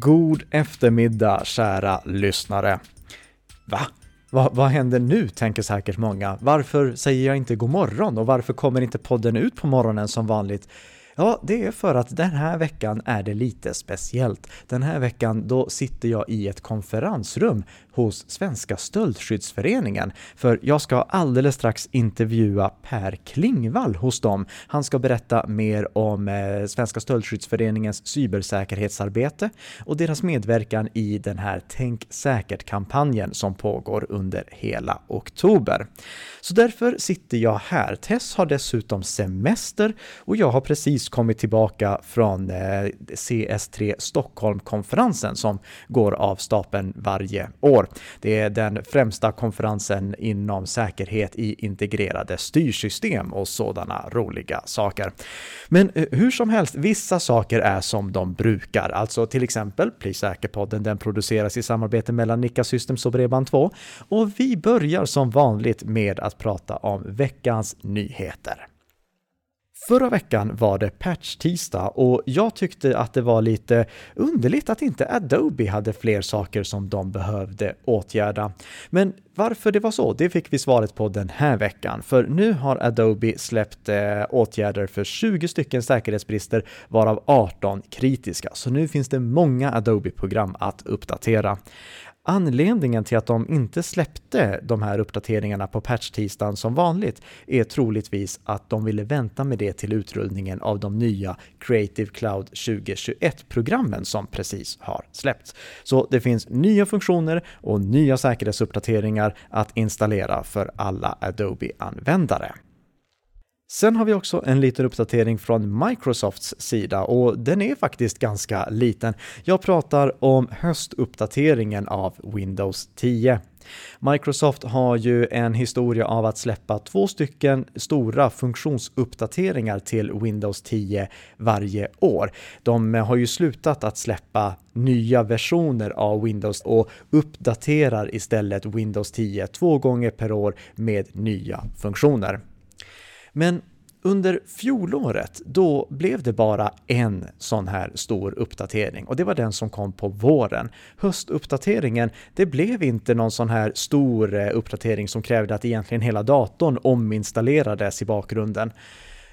God eftermiddag kära lyssnare. Va? Va, vad händer nu, tänker säkert många. Varför säger jag inte god morgon och varför kommer inte podden ut på morgonen som vanligt? Ja, det är för att den här veckan är det lite speciellt. Den här veckan då sitter jag i ett konferensrum hos Svenska Stöldskyddsföreningen, för jag ska alldeles strax intervjua Per Klingvall hos dem. Han ska berätta mer om eh, Svenska Stöldskyddsföreningens cybersäkerhetsarbete och deras medverkan i den här Tänk säkert-kampanjen som pågår under hela oktober. Så därför sitter jag här. Tess har dessutom semester och jag har precis kommit tillbaka från eh, CS3 Stockholm-konferensen som går av stapeln varje år år. Det är den främsta konferensen inom säkerhet i integrerade styrsystem och sådana roliga saker. Men eh, hur som helst, vissa saker är som de brukar, alltså till exempel Bli säker-podden, den produceras i samarbete mellan Nikka Systems och Bredband2 och vi börjar som vanligt med att prata om veckans nyheter. Förra veckan var det patch-tisdag och jag tyckte att det var lite underligt att inte Adobe hade fler saker som de behövde åtgärda. Men varför det var så, det fick vi svaret på den här veckan, för nu har Adobe släppt eh, åtgärder för 20 stycken säkerhetsbrister, varav 18 kritiska, så nu finns det många Adobe-program att uppdatera. Anledningen till att de inte släppte de här uppdateringarna på patch-tisdagen som vanligt är troligtvis att de ville vänta med det till utrullningen av de nya Creative Cloud 2021-programmen som precis har släppts. Så det finns nya funktioner och nya säkerhetsuppdateringar att installera för alla Adobe-användare. Sen har vi också en liten uppdatering från Microsofts sida och den är faktiskt ganska liten. Jag pratar om höstuppdateringen av Windows 10. Microsoft har ju en historia av att släppa två stycken stora funktionsuppdateringar till Windows 10 varje år. De har ju slutat att släppa nya versioner av Windows och uppdaterar istället Windows 10 två gånger per år med nya funktioner. Men under fjolåret, då blev det bara en sån här stor uppdatering och det var den som kom på våren. Höstuppdateringen, det blev inte någon sån här stor eh, uppdatering som krävde att egentligen hela datorn ominstallerades i bakgrunden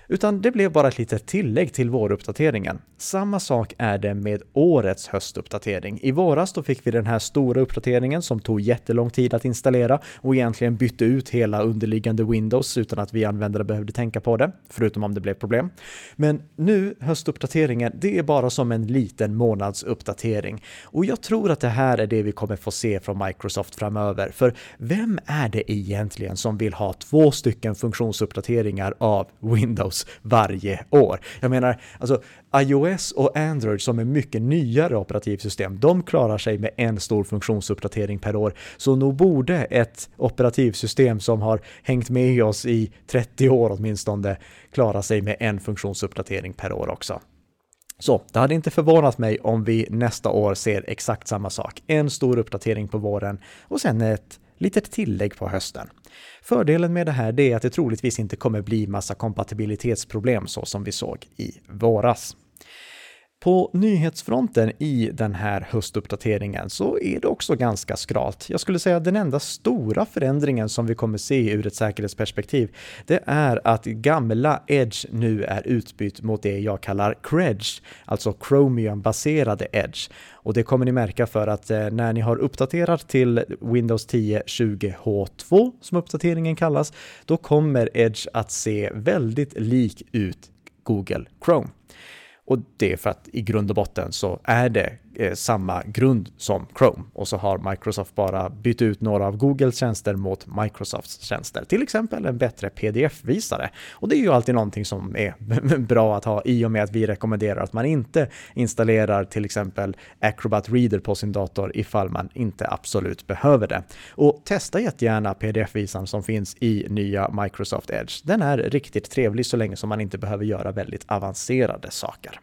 utan det blev bara ett litet tillägg till våruppdateringen. Samma sak är det med årets höstuppdatering. I våras då fick vi den här stora uppdateringen som tog jättelång tid att installera och egentligen bytte ut hela underliggande Windows utan att vi användare behövde tänka på det, förutom om det blev problem. Men nu, höstuppdateringen, det är bara som en liten månadsuppdatering. Och jag tror att det här är det vi kommer få se från Microsoft framöver, för vem är det egentligen som vill ha två stycken funktionsuppdateringar av Windows varje år. Jag menar, alltså iOS och Android som är mycket nyare operativsystem, de klarar sig med en stor funktionsuppdatering per år. Så nog borde ett operativsystem som har hängt med oss i 30 år åtminstone klara sig med en funktionsuppdatering per år också. Så det hade inte förvånat mig om vi nästa år ser exakt samma sak. En stor uppdatering på våren och sen ett litet tillägg på hösten. Fördelen med det här är att det troligtvis inte kommer bli massa kompatibilitetsproblem så som vi såg i våras. På nyhetsfronten i den här höstuppdateringen så är det också ganska skralt. Jag skulle säga att den enda stora förändringen som vi kommer se ur ett säkerhetsperspektiv, det är att gamla Edge nu är utbytt mot det jag kallar Credge, alltså Chromium-baserade Edge. Och det kommer ni märka för att eh, när ni har uppdaterat till Windows 10 20H2, som uppdateringen kallas, då kommer Edge att se väldigt lik ut Google Chrome. Och det är för att i grund och botten så är det eh, samma grund som Chrome och så har Microsoft bara bytt ut några av Googles tjänster mot Microsofts tjänster, till exempel en bättre pdf-visare. Och det är ju alltid någonting som är bra att ha i och med att vi rekommenderar att man inte installerar till exempel Acrobat Reader på sin dator ifall man inte absolut behöver det. Och testa jättegärna pdf-visaren som finns i nya Microsoft Edge. Den är riktigt trevlig så länge som man inte behöver göra väldigt avancerade saker.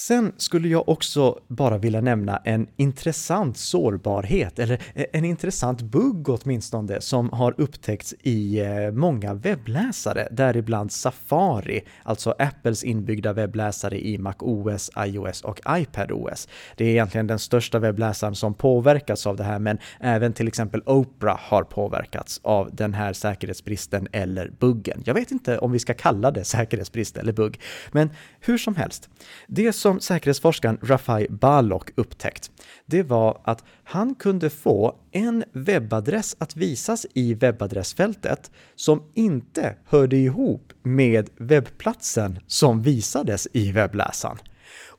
Sen skulle jag också bara vilja nämna en intressant sårbarhet, eller e-, en intressant bugg åtminstone, som har upptäckts i eh, många webbläsare, däribland Safari, alltså Apples inbyggda webbläsare i MacOS, iOS och iPadOS. Det är egentligen den största webbläsaren som påverkas av det här, men även till exempel Opera har påverkats av den här säkerhetsbristen eller buggen. Jag vet inte om vi ska kalla det säkerhetsbrist eller bugg, men hur som helst. Det som som säkerhetsforskaren Rafai Balok upptäckt, det var att han kunde få en webbadress att visas i webbadressfältet som inte hörde ihop med webbplatsen som visades i webbläsaren.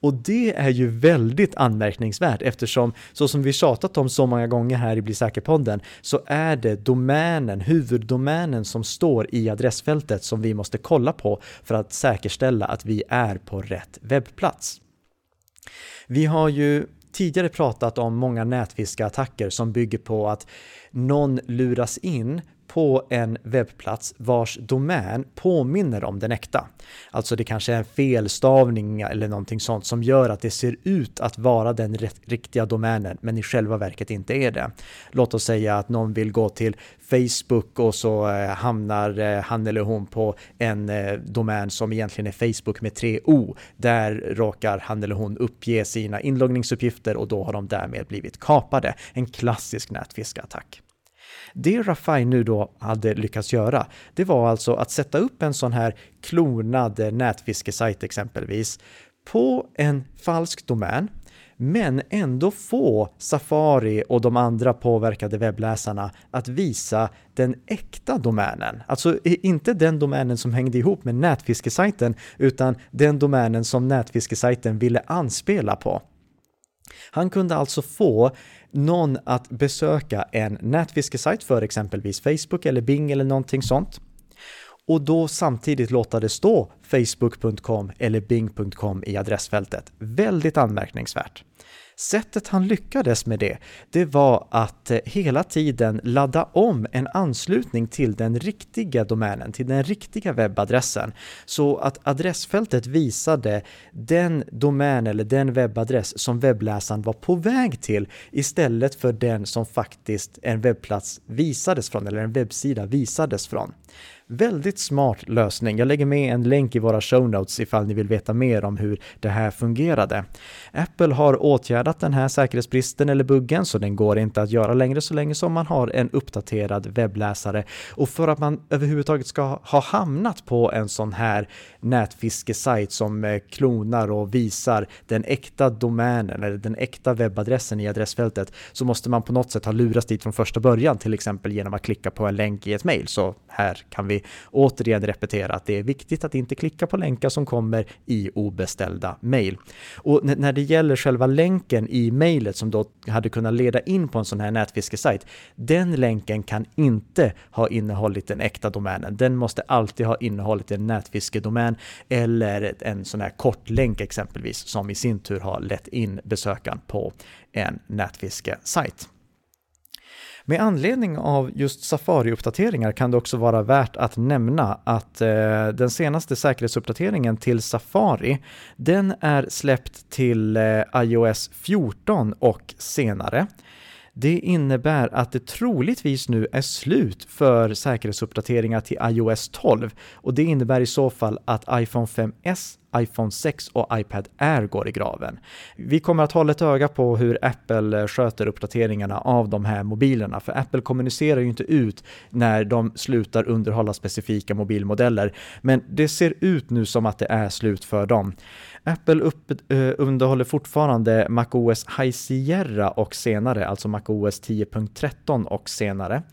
Och det är ju väldigt anmärkningsvärt eftersom, så som vi tjatat om så många gånger här i Bli säker-podden, så är det domänen, huvuddomänen som står i adressfältet som vi måste kolla på för att säkerställa att vi är på rätt webbplats. Vi har ju tidigare pratat om många nätfiskeattacker som bygger på att någon luras in på en webbplats vars domän påminner om den äkta. Alltså det kanske är en felstavning eller någonting sånt som gör att det ser ut att vara den riktiga domänen men i själva verket inte är det. Låt oss säga att någon vill gå till Facebook och så eh, hamnar eh, han eller hon på en eh, domän som egentligen är Facebook med tre O. Där råkar han eller hon uppge sina inloggningsuppgifter och då har de därmed blivit kapade. En klassisk nätfiskattack. Det Rafai nu då hade lyckats göra, det var alltså att sätta upp en sån här klonad eh, nätfiskesajt exempelvis på en falsk domän men ändå få Safari och de andra påverkade webbläsarna att visa den äkta domänen. Alltså inte den domänen som hängde ihop med nätfiskesajten, utan den domänen som nätfiskesajten ville anspela på. Han kunde alltså få någon att besöka en nätfiskesajt för exempelvis Facebook eller Bing eller någonting sånt och då samtidigt låta det stå facebook.com eller bing.com i adressfältet. Väldigt anmärkningsvärt. Sättet han lyckades med det, det var att eh, hela tiden ladda om en anslutning till den riktiga domänen, till den riktiga webbadressen, så att adressfältet visade den domän eller den webbadress som webbläsaren var på väg till istället för den som faktiskt en webbplats visades från, eller en webbsida visades från. Väldigt smart lösning. Jag lägger med en länk i våra show notes ifall ni vill veta mer om hur det här fungerade. Apple har åtgärdat den här säkerhetsbristen eller buggen så den går inte att göra längre så länge som man har en uppdaterad webbläsare. Och för att man överhuvudtaget ska ha hamnat på en sån här nätfiskesajt som eh, klonar och visar den äkta domänen eller den äkta webbadressen i adressfältet så måste man på något sätt ha lurats dit från första början, till exempel genom att klicka på en länk i ett mejl. Så här kan vi återigen repetera att det är viktigt att inte klicka på länkar som kommer i obeställda mejl. Och när det gäller själva länken i mejlet som då hade kunnat leda in på en sån här nätfiskesajt, den länken kan inte ha innehållit den äkta domänen. Den måste alltid ha innehållit en nätfiskedomän eller en sån här kortlänk exempelvis som i sin tur har lett in besökaren på en nätfiskesajt. Med anledning av just Safari-uppdateringar kan det också vara värt att nämna att eh, den senaste säkerhetsuppdateringen till Safari, den är släppt till eh, iOS 14 och senare. Det innebär att det troligtvis nu är slut för säkerhetsuppdateringar till iOS 12 och det innebär i så fall att iPhone 5S iPhone 6 och iPad Air går i graven. Vi kommer att hålla ett öga på hur Apple eh, sköter uppdateringarna av de här mobilerna, för Apple kommunicerar ju inte ut när de slutar underhålla specifika mobilmodeller, men det ser ut nu som att det är slut för dem. Apple upp, uh, underhåller fortfarande MacOS High Sierra och senare, alltså MacOS 10.13 och senare.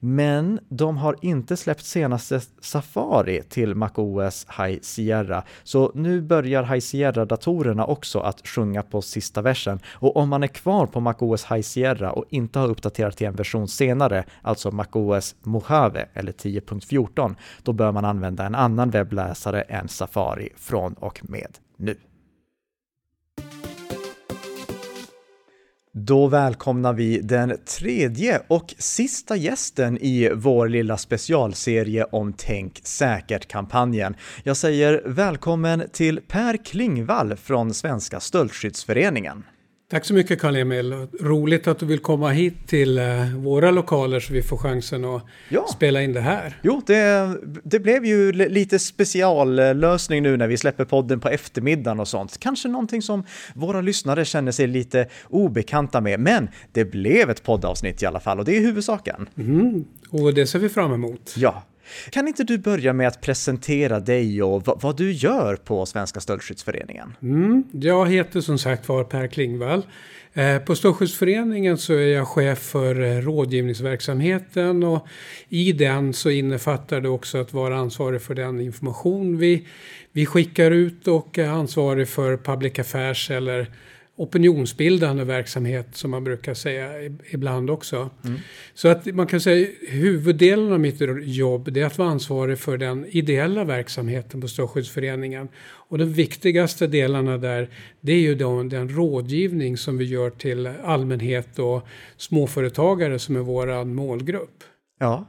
Men de har inte släppt senaste Safari till MacOS High Sierra, så nu börjar High Sierra-datorerna också att sjunga på sista versen. Och om man är kvar på MacOS High Sierra och inte har uppdaterat till en version senare, alltså MacOS Mojave eller 10.14, då bör man använda en annan webbläsare än Safari från och med nu. Då välkomnar vi den tredje och sista gästen i vår lilla specialserie om Tänk säkert-kampanjen. Jag säger välkommen till Per Klingvall från Svenska Stöldskyddsföreningen. Tack så mycket Karl-Emil. Roligt att du vill komma hit till eh, våra lokaler så vi får chansen att ja. spela in det här. Jo, det, det blev ju lite speciallösning nu när vi släpper podden på eftermiddagen och sånt. Kanske någonting som våra lyssnare känner sig lite obekanta med, men det blev ett poddavsnitt i alla fall och det är huvudsaken. Mm, och det ser vi fram emot. Ja. Kan inte du börja med att presentera dig och vad, du gör på Svenska Stöldskyddsföreningen? Mm, jag heter som sagt var Per Klingvall. Eh, på Stöldskyddsföreningen så är jag chef för eh, rådgivningsverksamheten och i den så innefattar det också att vara ansvarig för den information vi, vi skickar ut och ansvarig för public affairs eller opinionsbildande verksamhet som man brukar säga ibland också. Mm. Så att man kan säga huvuddelen av mitt jobb det är att vara ansvarig för den ideella verksamheten på Strålskyddsföreningen. Och de viktigaste delarna där det är ju den, den rådgivning som vi gör till allmänhet och småföretagare som är vår målgrupp. Ja,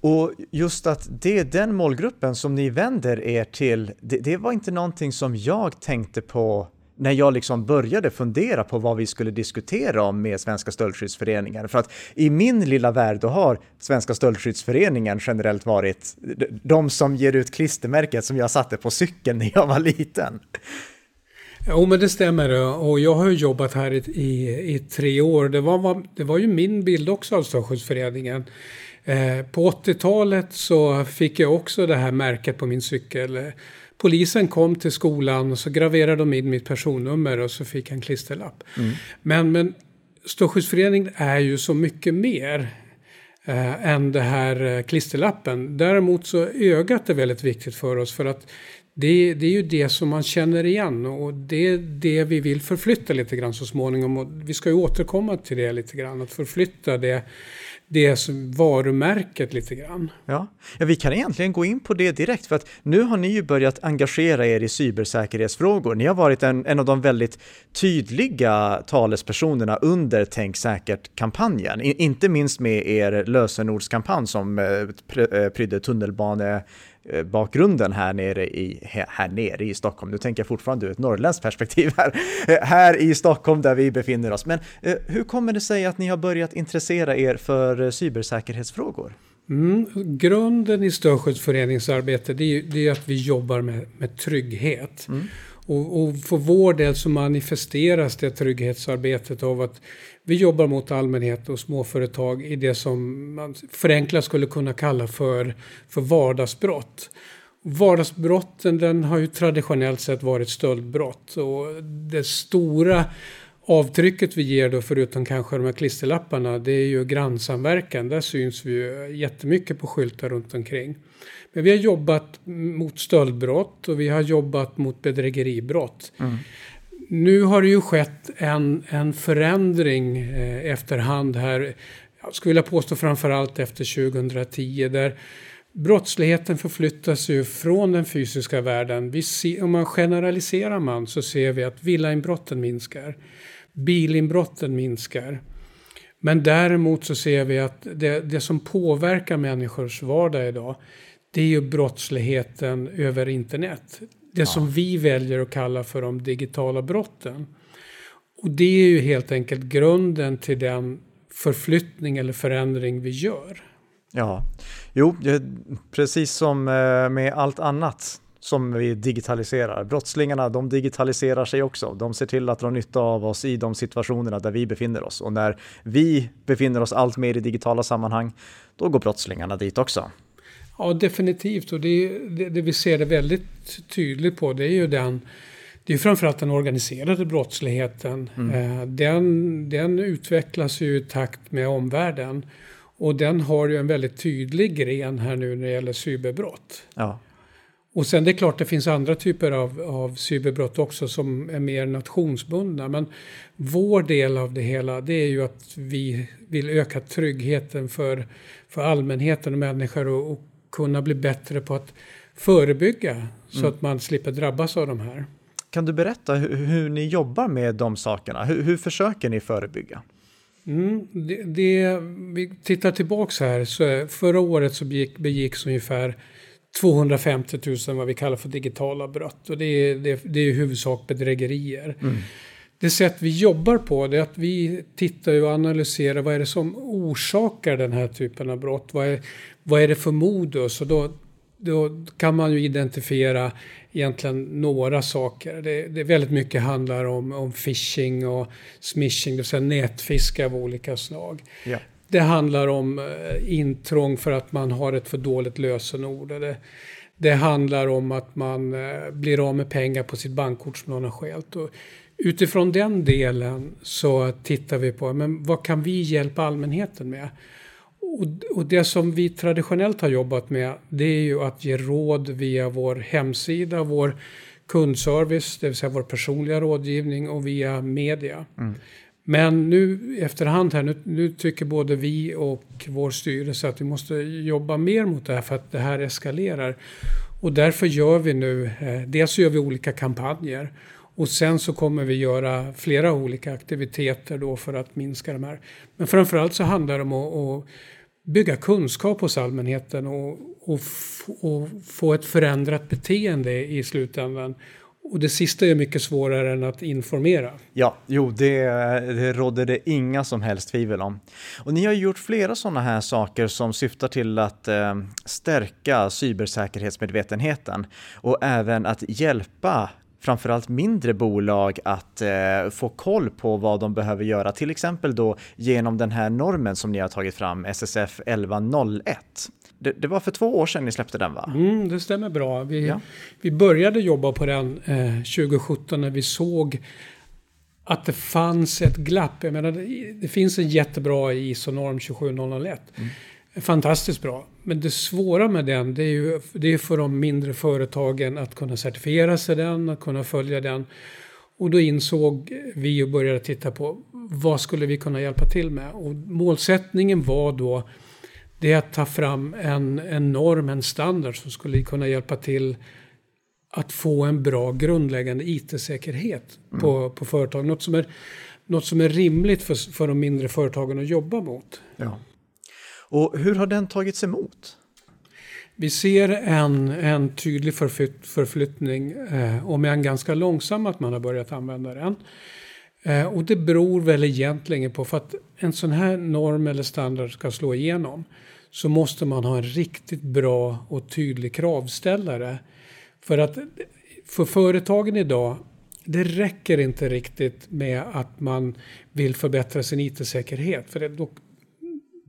och just att det är den målgruppen som ni vänder er till, det, det var inte någonting som jag tänkte på när jag liksom började fundera på vad vi skulle diskutera om med Svenska Stöldskyddsföreningen. För att i min lilla värld då har Svenska Stöldskyddsföreningen generellt varit de som ger ut klistermärket som jag satte på cykeln när jag var liten. Jo, men det stämmer. Och jag har jobbat här i, i, i tre år. Det var, det var ju min bild också av Stöldskyddsföreningen. Eh, på 80-talet så fick jag också det här märket på min cykel. Polisen kom till skolan och så graverade de in mitt personnummer och så fick jag en klisterlapp. Mm. Men, men Ståskyddsföreningen är ju så mycket mer eh, än det här eh, klisterlappen. Däremot så ögat är väldigt viktigt för oss för att det, det, är ju det som man känner igen och det är det vi vill förflytta lite grann så småningom. Och vi ska ju återkomma till det lite grann, att förflytta det det som varumärket lite grann. Ja. ja, vi kan egentligen gå in på det direkt för att nu har ni ju börjat engagera er i cybersäkerhetsfrågor. Ni har varit en, en av de väldigt tydliga talespersonerna under Tänk säkert-kampanjen, inte minst med er lösenordskampanj som eh, eh prydde tunnelbane bakgrunden här nere i, här nere i Stockholm. Nu tänker jag fortfarande ur ett norrländskt perspektiv här. Eh, här i Stockholm där vi befinner oss. Men eh, hur kommer det sig att ni har börjat intressera er för cybersäkerhetsfrågor? Mm, grunden i Störskyddsföreningsarbete det är, det är att vi jobbar med, med trygghet. Mm. Och, och för vår del så manifesteras det trygghetsarbetet av att vi jobbar mot allmänhet och småföretag i det som man förenklat skulle kunna kalla för, för vardagsbrott. Vardagsbrotten den har ju traditionellt sett varit stöldbrott och det stora avtrycket vi ger då förutom kanske de här klisterlapparna det är ju grannsamverkan. Där syns vi ju jättemycket på skyltar runt omkring. Men vi har jobbat mot stöldbrott och vi har jobbat mot bedrägeribrott. Mm. Nu har det ju skett en, en förändring eh, efterhand här. Jag skulle vilja påstå framförallt efter 2010 där brottsligheten förflyttas ju från den fysiska världen. Ser, om man generaliserar man så ser vi att villainbrotten minskar. Bilinbrotten minskar. Men däremot så ser vi att det, det som påverkar människors vardag idag det är ju brottsligheten över internet. Det ja. som vi väljer att kalla för de digitala brotten. Och det är ju helt enkelt grunden till den förflyttning eller förändring vi gör. Ja, jo, precis som eh, med allt annat som vi digitaliserar. Brottslingarna, de digitaliserar sig också. De ser till att dra nytta av oss i de situationerna där vi befinner oss. Och när vi befinner oss allt mer i digitala sammanhang, då går brottslingarna dit också. Ja, definitivt. Och det, det, det, vi ser det väldigt tydligt på det är ju den det är framförallt den organiserade brottsligheten. Mm. Eh, den, den utvecklas ju i takt med omvärlden. Och den har ju en väldigt tydlig gren här nu när det gäller cyberbrott. Ja. Och sen det är klart det finns andra typer av, av cyberbrott också som är mer nationsbundna. Men vår del av det hela det är ju att vi vill öka tryggheten för, för allmänheten och människor och, och kunna bli bättre på att förebygga så mm. att man slipper drabbas av de här. Kan du berätta hur, hur ni jobbar med de sakerna? Hur, hur försöker ni förebygga? Mm, det, det, vi tittar tillbaks här, så förra året så begick, begicks ungefär 250 000 vad vi kallar för digitala brott. Och det är, det, det är i huvudsak bedrägerier. Mm. Det sätt vi jobbar på det är att vi tittar och analyserar vad är det som orsakar den här typen av brott. Vad är, vad är det för modus? Och då, då kan man ju identifiera egentligen några saker. Det, det väldigt mycket handlar om, om phishing och smishing, det vill säga nätfiske av olika slag. Ja. Det handlar om eh, intrång för att man har ett för dåligt lösenord. Det, det handlar om att man eh, blir av med pengar på sitt bankkort som någon har stjält. Utifrån den delen så tittar vi på men vad kan vi hjälpa allmänheten med. Och, och, det som vi traditionellt har jobbat med det är ju att ge råd via vår hemsida, vår kundservice, det vill säga vår personliga rådgivning och via media. Mm. Men nu efterhand här, nu, nu, tycker både vi och vår styrelse att vi måste jobba mer mot det här för att det här eskalerar. Och därför gör vi nu, eh, dels gör vi olika kampanjer och sen så kommer vi göra flera olika aktiviteter då för att minska de här. Men framförallt så handlar det om att, att bygga kunskap hos allmänheten och, och, och, få ett förändrat beteende i slutändan. Och det sista är mycket svårare än att informera. Ja, jo, det, det råder det inga som helst tvivel om. Och ni har gjort flera sådana här saker som syftar till att eh, stärka cybersäkerhetsmedvetenheten och även att hjälpa framförallt mindre bolag att eh, få koll på vad de behöver göra, till exempel då genom den här normen som ni har tagit fram, SSF 1101. Det, det var för två år sedan ni släppte den va? Mm, det stämmer bra. Vi, ja. vi började jobba på den eh, 2017 när vi såg att det fanns ett glapp. Jag menar, det finns en jättebra ISO-norm 27001. Mm fantastiskt bra. Men det svåra med den, det är ju det är för de mindre företagen att kunna certifiera sig den, att kunna följa den. Och då insåg vi och började titta på vad skulle vi kunna hjälpa till med? Och målsättningen var då det att ta fram en, en norm, en standard som skulle kunna hjälpa till att få en bra grundläggande IT-säkerhet mm. på, på företag. Något som är, något som är rimligt för, för de mindre företagen att jobba mot. Ja. Och hur har den tagits emot? Vi ser en, en tydlig förflytt, förflyttning eh, och med en ganska långsam att man har börjat använda den. Eh, och det beror väl egentligen på för att en sån här norm eller standard ska slå igenom så måste man ha en riktigt bra och tydlig kravställare. För att för företagen idag det räcker inte riktigt med att man vill förbättra sin IT-säkerhet. För då,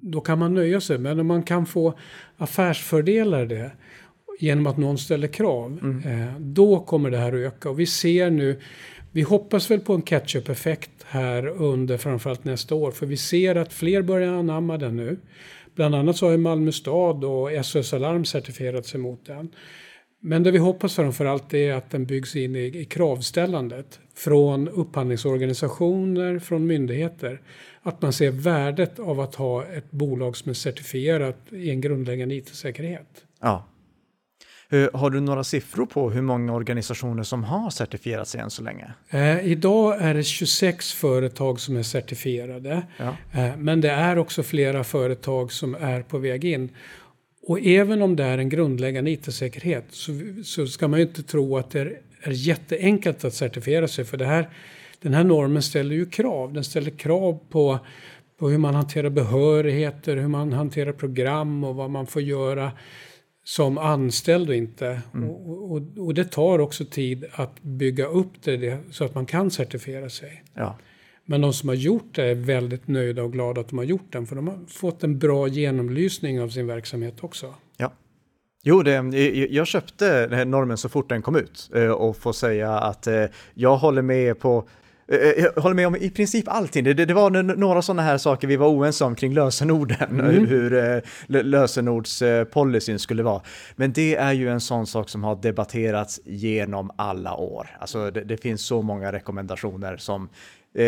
då kan man nöja sig. Men om man kan få affärsfördelar det genom att någon ställer krav, mm. eh, då kommer det här att öka. Och vi ser nu, vi hoppas väl på en catch-up-effekt här under framförallt nästa år, för vi ser att fler börjar anamma den nu. Bland annat så har Malmö stad och SOS Alarm certifierat sig mot den. Men det vi hoppas framförallt är att den byggs in i, i kravställandet från upphandlingsorganisationer, från myndigheter att man ser värdet av att ha ett bolag som är certifierat i en grundläggande IT-säkerhet. Ja. Har du några siffror på hur många organisationer som har certifierat sig än så länge? Eh, idag är det 26 företag som är certifierade. Ja. Eh, men det är också flera företag som är på väg in. Och även om det är en grundläggande IT-säkerhet så, så, ska man ju inte tro att det är, är jätteenkelt att certifiera sig. För det här den här normen ställer ju krav. Den ställer krav på, på hur man hanterar behörigheter, hur man hanterar program och vad man får göra som anställd och inte. Mm. Och, och, och, det tar också tid att bygga upp det, det så att man kan certifiera sig. Ja. Men de som har gjort det är väldigt nöjda och glada att de har gjort den. För de har fått en bra genomlysning av sin verksamhet också. Ja. Jo, det, jag köpte normen så fort den kom ut eh, och får säga att eh, jag håller med på Eh, jag håller med om i princip allting. Det, det, det var några sådana här saker vi var oense om kring lösenorden, mm. hur lösenordspolicyn skulle vara. Men det är ju en sån sak som har debatterats genom alla år. Alltså det, det finns så många rekommendationer som Eh,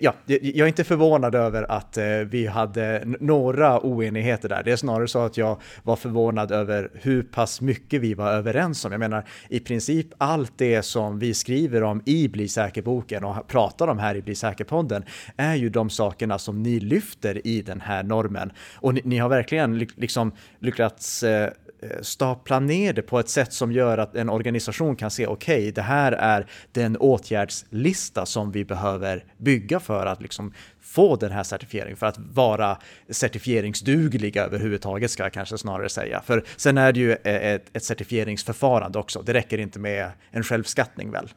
ja, jag är inte förvånad över att eh, vi hade några oenigheter där. Det är snarare så att jag var förvånad över hur pass mycket vi var överens om. Jag menar, i princip allt det som vi skriver om i Bli säker-boken och pratar om här i Bli säker-podden är ju de sakerna som ni lyfter i den här normen. Och ni, ni har verkligen liksom lyckats eh, stapla ner det på ett sätt som gör att en organisation kan se okej, okay, det här är den åtgärdslista som vi behöver bygga för att liksom få den här certifieringen, för att vara certifieringsdugliga överhuvudtaget ska jag kanske snarare säga. För sen är det ju ett, ett certifieringsförfarande också, det räcker inte med en självskattning väl?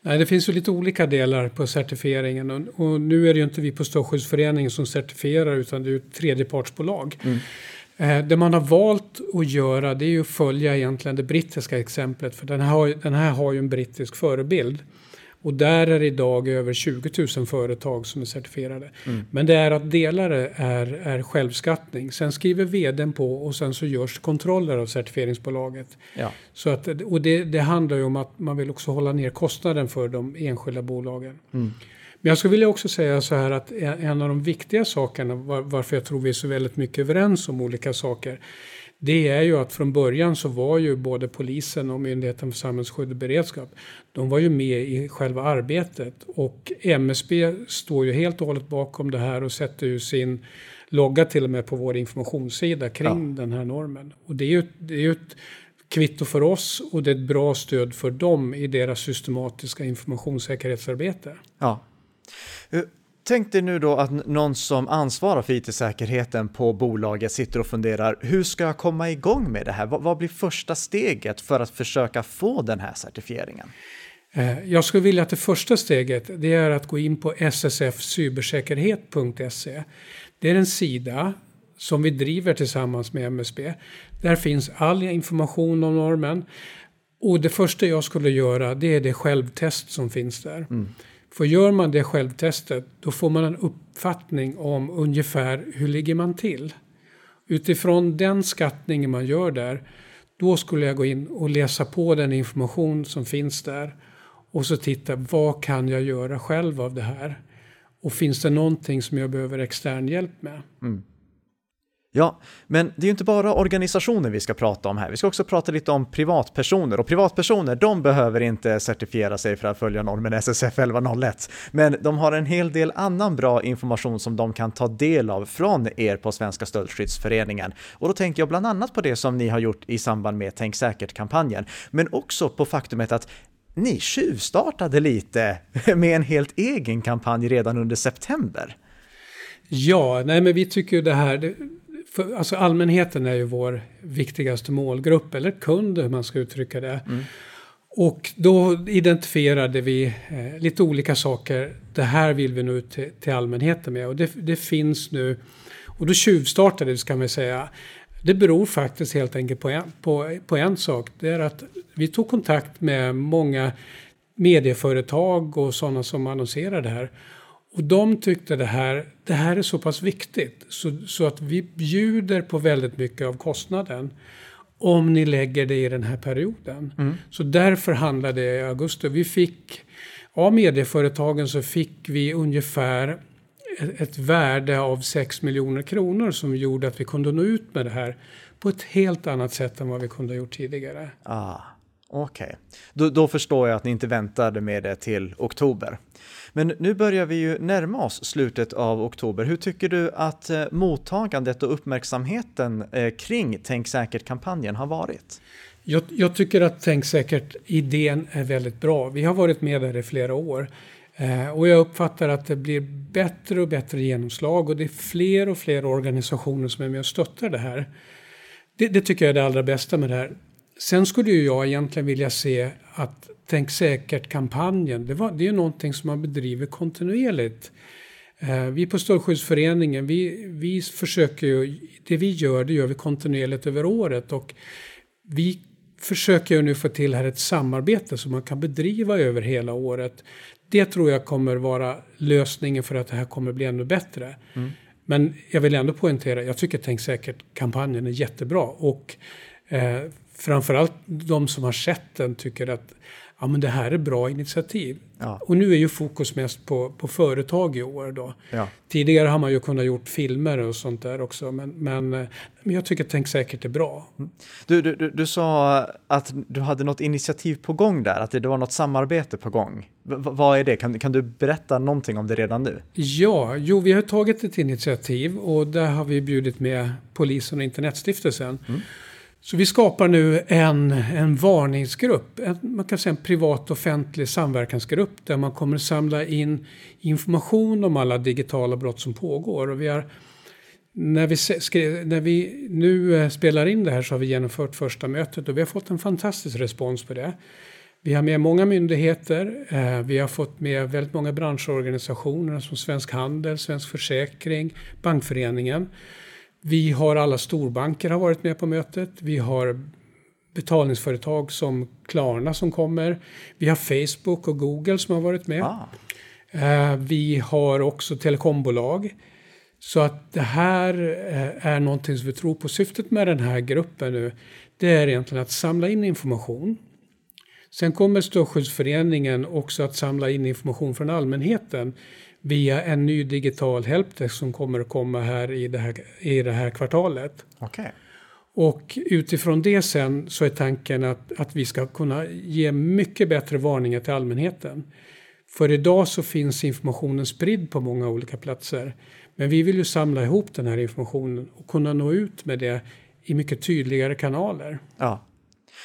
Nej, det finns ju lite olika delar på certifieringen och, och nu är det ju inte vi på Strålskyddsföreningen som certifierar utan det är ju ett tredjepartsbolag. Mm. Eh, det man har valt att göra det är ju att följa egentligen det brittiska exemplet för den här, den här har ju en brittisk förebild. Och där är det idag över 20 000 företag som är certifierade. Mm. Men det är att delare är, är självskattning. Sen skriver vdn på och sen så görs kontroller av certifieringsbolaget. Ja. Så att, och det, det handlar ju om att man vill också hålla ner kostnaden för de enskilda bolagen. Mm. Men jag skulle vilja också säga så här att en av de viktiga sakerna varför jag tror vi är så väldigt mycket överens om olika saker. Det är ju att från början så var ju både polisen och Myndigheten för samhällsskydd och beredskap. De var ju med i själva arbetet och MSB står ju helt och hållet bakom det här och sätter ju sin logga till och med på vår informationssida kring ja. den här normen. Och det är ju, det är ju ett kvitto för oss och det är ett bra stöd för dem i deras systematiska informationssäkerhetsarbete. Ja, tänk dig nu då att någon som ansvarar för it-säkerheten på bolaget sitter och funderar, hur ska jag komma igång med det här? Vad blir första steget för att försöka få den här certifieringen? Eh, jag skulle vilja att det första steget det är att gå in på ssfcybersäkerhet.se. Det är en sida som vi driver tillsammans med MSB. Där finns all information om normen. Och det första jag skulle göra det är det självtest som finns där. Mm. För gör man det självtestet då får man en uppfattning om ungefär hur ligger man till. Utifrån den skattningen man gör där då skulle jag gå in och läsa på den information som finns där och så titta vad kan jag göra själv av det här? Och finns det någonting som jag behöver extern hjälp med? Mm. Ja, men det är ju inte bara organisationer vi ska prata om här. Vi ska också prata lite om privatpersoner och privatpersoner, de behöver inte certifiera sig för att följa normen SSF 1101, men de har en hel del annan bra information som de kan ta del av från er på Svenska Stöldskyddsföreningen. Och då tänker jag bland annat på det som ni har gjort i samband med Tänk säkert-kampanjen, men också på faktumet att ni tjuvstartade lite med en helt egen kampanj redan under september. Ja, nej men vi tycker det här, för, alltså allmänheten är ju vår viktigaste målgrupp, eller kund hur man ska uttrycka det. Mm. Och då identifierade vi eh, lite olika saker. Det här vill vi nå ut till, till allmänheten med. Och det, det, finns nu, och då tjuvstartade det ska man säga. Det beror faktiskt helt enkelt på en, på, på en sak. Det är att vi tog kontakt med många medieföretag och sådana som annonserar det här. Och de tyckte det här, det här är så pass viktigt så, så att vi bjuder på väldigt mycket av kostnaden om ni lägger det i den här perioden. Mm. Så därför handlade det i augusti. Vi fick, av medieföretagen så fick vi ungefär ett, ett värde av 6 miljoner kronor som gjorde att vi kunde nå ut med det här på ett helt annat sätt än vad vi kunde ha gjort tidigare. Ah, Okej, okay. då, då förstår jag att ni inte väntade med det till oktober. Men nu börjar vi ju närma oss slutet av oktober. Hur tycker du att eh, mottagandet och uppmärksamheten eh, kring Tänk säkert-kampanjen har varit? Jag, jag, tycker att Tänk säkert-idén är väldigt bra. Vi har varit med där i flera år. Eh, och jag uppfattar att det blir bättre och bättre genomslag och det är fler och fler organisationer som är med och stöttar det här. Det, det tycker jag är det allra bästa med det här. Sen skulle ju jag egentligen vilja se att Tänk säkert-kampanjen, det, det är ju någonting som man bedriver kontinuerligt. Eh, vi på Strålskyddsföreningen, vi, vi försöker ju, det vi gör, det gör vi kontinuerligt över året och vi försöker ju nu få till här ett samarbete som man kan bedriva över hela året. Det tror jag kommer vara lösningen för att det här kommer bli ännu bättre. Mm. Men jag vill ändå poängtera, jag tycker Tänk säkert-kampanjen är jättebra och eh, framförallt de som har sett den tycker att ja men det här är bra initiativ. Ja. Och nu är ju fokus mest på, på företag i år då. Ja. Tidigare har man ju kunnat gjort filmer och sånt där också, men, men, men jag tycker Tänk säkert är bra. Du, du, du, du sa att du hade något initiativ på gång där, att det, var något samarbete på gång. V vad är det? Kan, kan du berätta någonting om det redan nu? Ja, jo, vi har tagit ett initiativ och där har vi bjudit med polisen och Internetstiftelsen. Så vi skapar nu en, en varningsgrupp, en, man kan säga en privat offentlig samverkansgrupp där man kommer samla in information om alla digitala brott som pågår. Och vi har, när, vi skrev, när vi nu eh, spelar in det här så har vi genomfört första mötet och vi har fått en fantastisk respons på det. Vi har med många myndigheter, eh, vi har fått med väldigt många branschorganisationer som Svensk Handel, Svensk Försäkring, Bankföreningen. Vi har alla storbanker har varit med på mötet. Vi har betalningsföretag som Klarna som kommer. Vi har Facebook och Google som har varit med. Ah, Eh, Vi har också telekombolag. Så att det här eh, är någonting som vi tror på. Syftet med den här gruppen nu, det är egentligen att samla in information. Sen kommer Strålskyddsföreningen också att samla in information från allmänheten via en ny digital helpdesk som kommer att komma här i det här, i det här kvartalet. okej. Och utifrån det sen så är tanken att, att vi ska kunna ge mycket bättre varningar till allmänheten. För idag så finns informationen spridd på många olika platser. Men vi vill ju samla ihop den här informationen och kunna nå ut med det i mycket tydligare kanaler. Ja.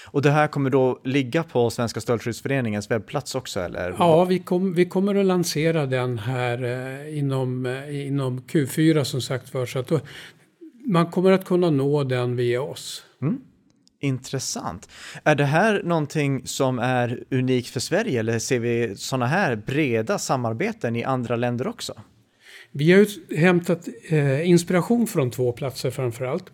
Och det här kommer då ligga på Svenska Stöldskyddsföreningens webbplats också, eller? Ja, vi, kom, vi kommer att lansera den här eh, inom, eh, inom Q4 som sagt för så att då, man kommer att kunna nå den via oss. Intressant. Är det här någonting som är unikt för Sverige eller ser vi sådana här breda samarbeten i andra länder också? Vi har hämtat eh, inspiration från två platser framför allt.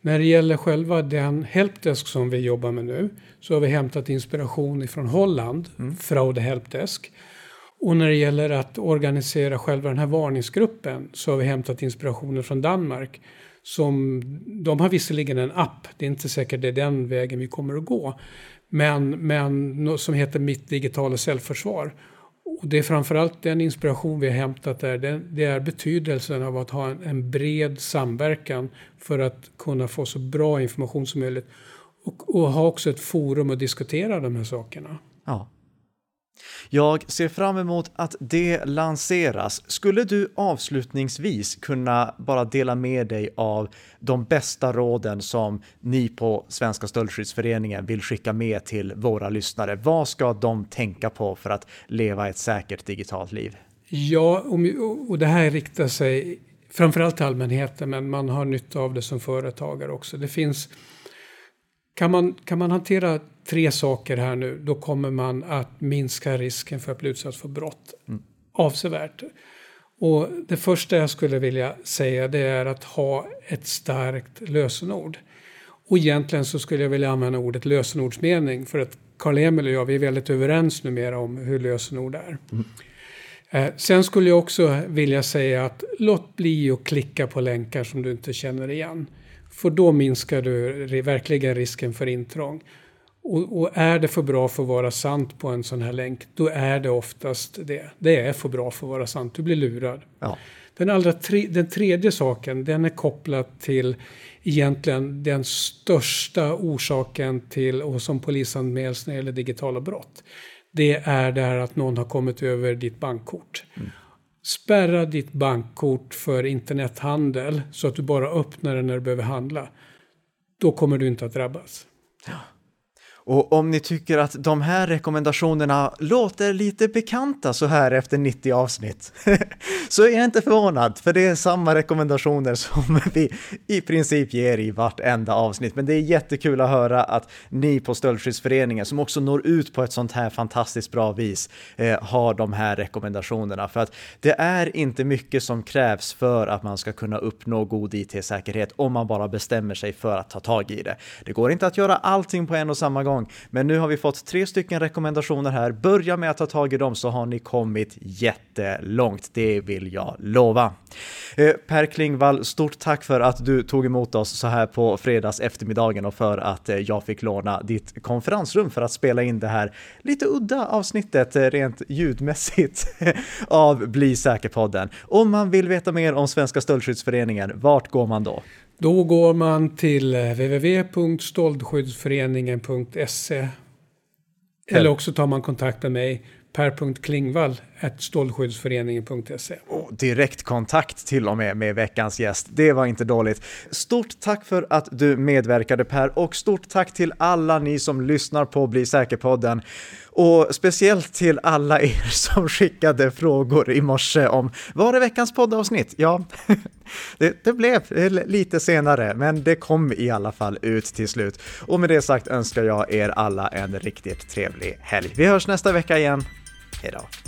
När det gäller själva den helpdesk som vi jobbar med nu så har vi hämtat inspiration ifrån Holland, Fraude Helpdesk. Och när det gäller att organisera själva den här varningsgruppen så har vi hämtat inspirationen från Danmark. Som, de har visserligen en app, det är inte säkert det är den vägen vi kommer att gå. Men, men som heter Mitt digitala självförsvar. Och det är framförallt den inspiration vi har hämtat där. Det, det är betydelsen av att ha en, en bred samverkan för att kunna få så bra information som möjligt. Och, och ha också ett forum att diskutera de här sakerna. Ja. Jag ser fram emot att det lanseras. Skulle du avslutningsvis kunna bara dela med dig av de bästa råden som ni på Svenska Stöldskyddsföreningen vill skicka med till våra lyssnare? Vad ska de tänka på för att leva ett säkert digitalt liv? Ja, och, det här riktar sig framförallt till allmänheten men man har nytta av det som företagare också. Det finns, kan, man, kan man hantera tre saker här nu då kommer man att minska risken för att bli utsatt för brott avsevärt. Och det första jag skulle vilja säga det är att ha ett starkt lösenord. Och egentligen så skulle jag vilja använda ordet lösenordsmening för att Karl-Emil och jag vi är väldigt överens numera om hur lösenord är. Eh, sen skulle jag också vilja säga att låt bli att klicka på länkar som du inte känner igen. För då minskar du verkligen risken för intrång. Och, och är det för bra för att vara sant på en sån här länk, då är det oftast det. Det är för bra för att vara sant, du blir lurad. Ja, Den, allra tre, den tredje saken, den är kopplad till egentligen den största orsaken till och som polisanmäls när det gäller digitala brott. Det är det här att någon har kommit över ditt bankkort. Spärra ditt bankkort för internethandel så att du bara öppnar det när du behöver handla. Då kommer du inte att drabbas. Och om ni tycker att de här rekommendationerna låter lite bekanta så här efter 90 avsnitt, så är jag inte förvånad, för det är samma rekommendationer som vi i princip ger i vartenda avsnitt. Men det är jättekul att höra att ni på Stöldskyddsföreningen, som också når ut på ett sånt här fantastiskt bra vis, eh, har de här rekommendationerna. För att det är inte mycket som krävs för att man ska kunna uppnå god IT-säkerhet om man bara bestämmer sig för att ta tag i det. Det går inte att göra allting på en och samma gång, gång. Men nu har vi fått tre stycken rekommendationer här. Börja med att ta tag i dem så har ni kommit jättelångt. Det vill jag lova. Eh, per Klingvall, stort tack för att du tog emot oss så här på fredags eftermiddagen och för att eh, jag fick låna ditt konferensrum för att spela in det här lite udda avsnittet eh, rent ljudmässigt av Bli säker-podden. Om man vill veta mer om Svenska Stöldskyddsföreningen, vart går man då? Då går man till www.ståldskyddsföreningen.se eller också tar man kontakt med mig per.klingvall ståldskyddsföreningen.se. Oh, direktkontakt till och med med veckans gäst. Det var inte dåligt. Stort tack för att du medverkade Per och stort tack till alla ni som lyssnar på Bli säker-podden. Och speciellt till alla er som skickade frågor i morse om var är veckans poddavsnitt? Ja, det, det, blev lite senare, men det kom i alla fall ut till slut. Och med det sagt önskar jag er alla en riktigt trevlig helg. Vi hörs nästa vecka igen. Hej då!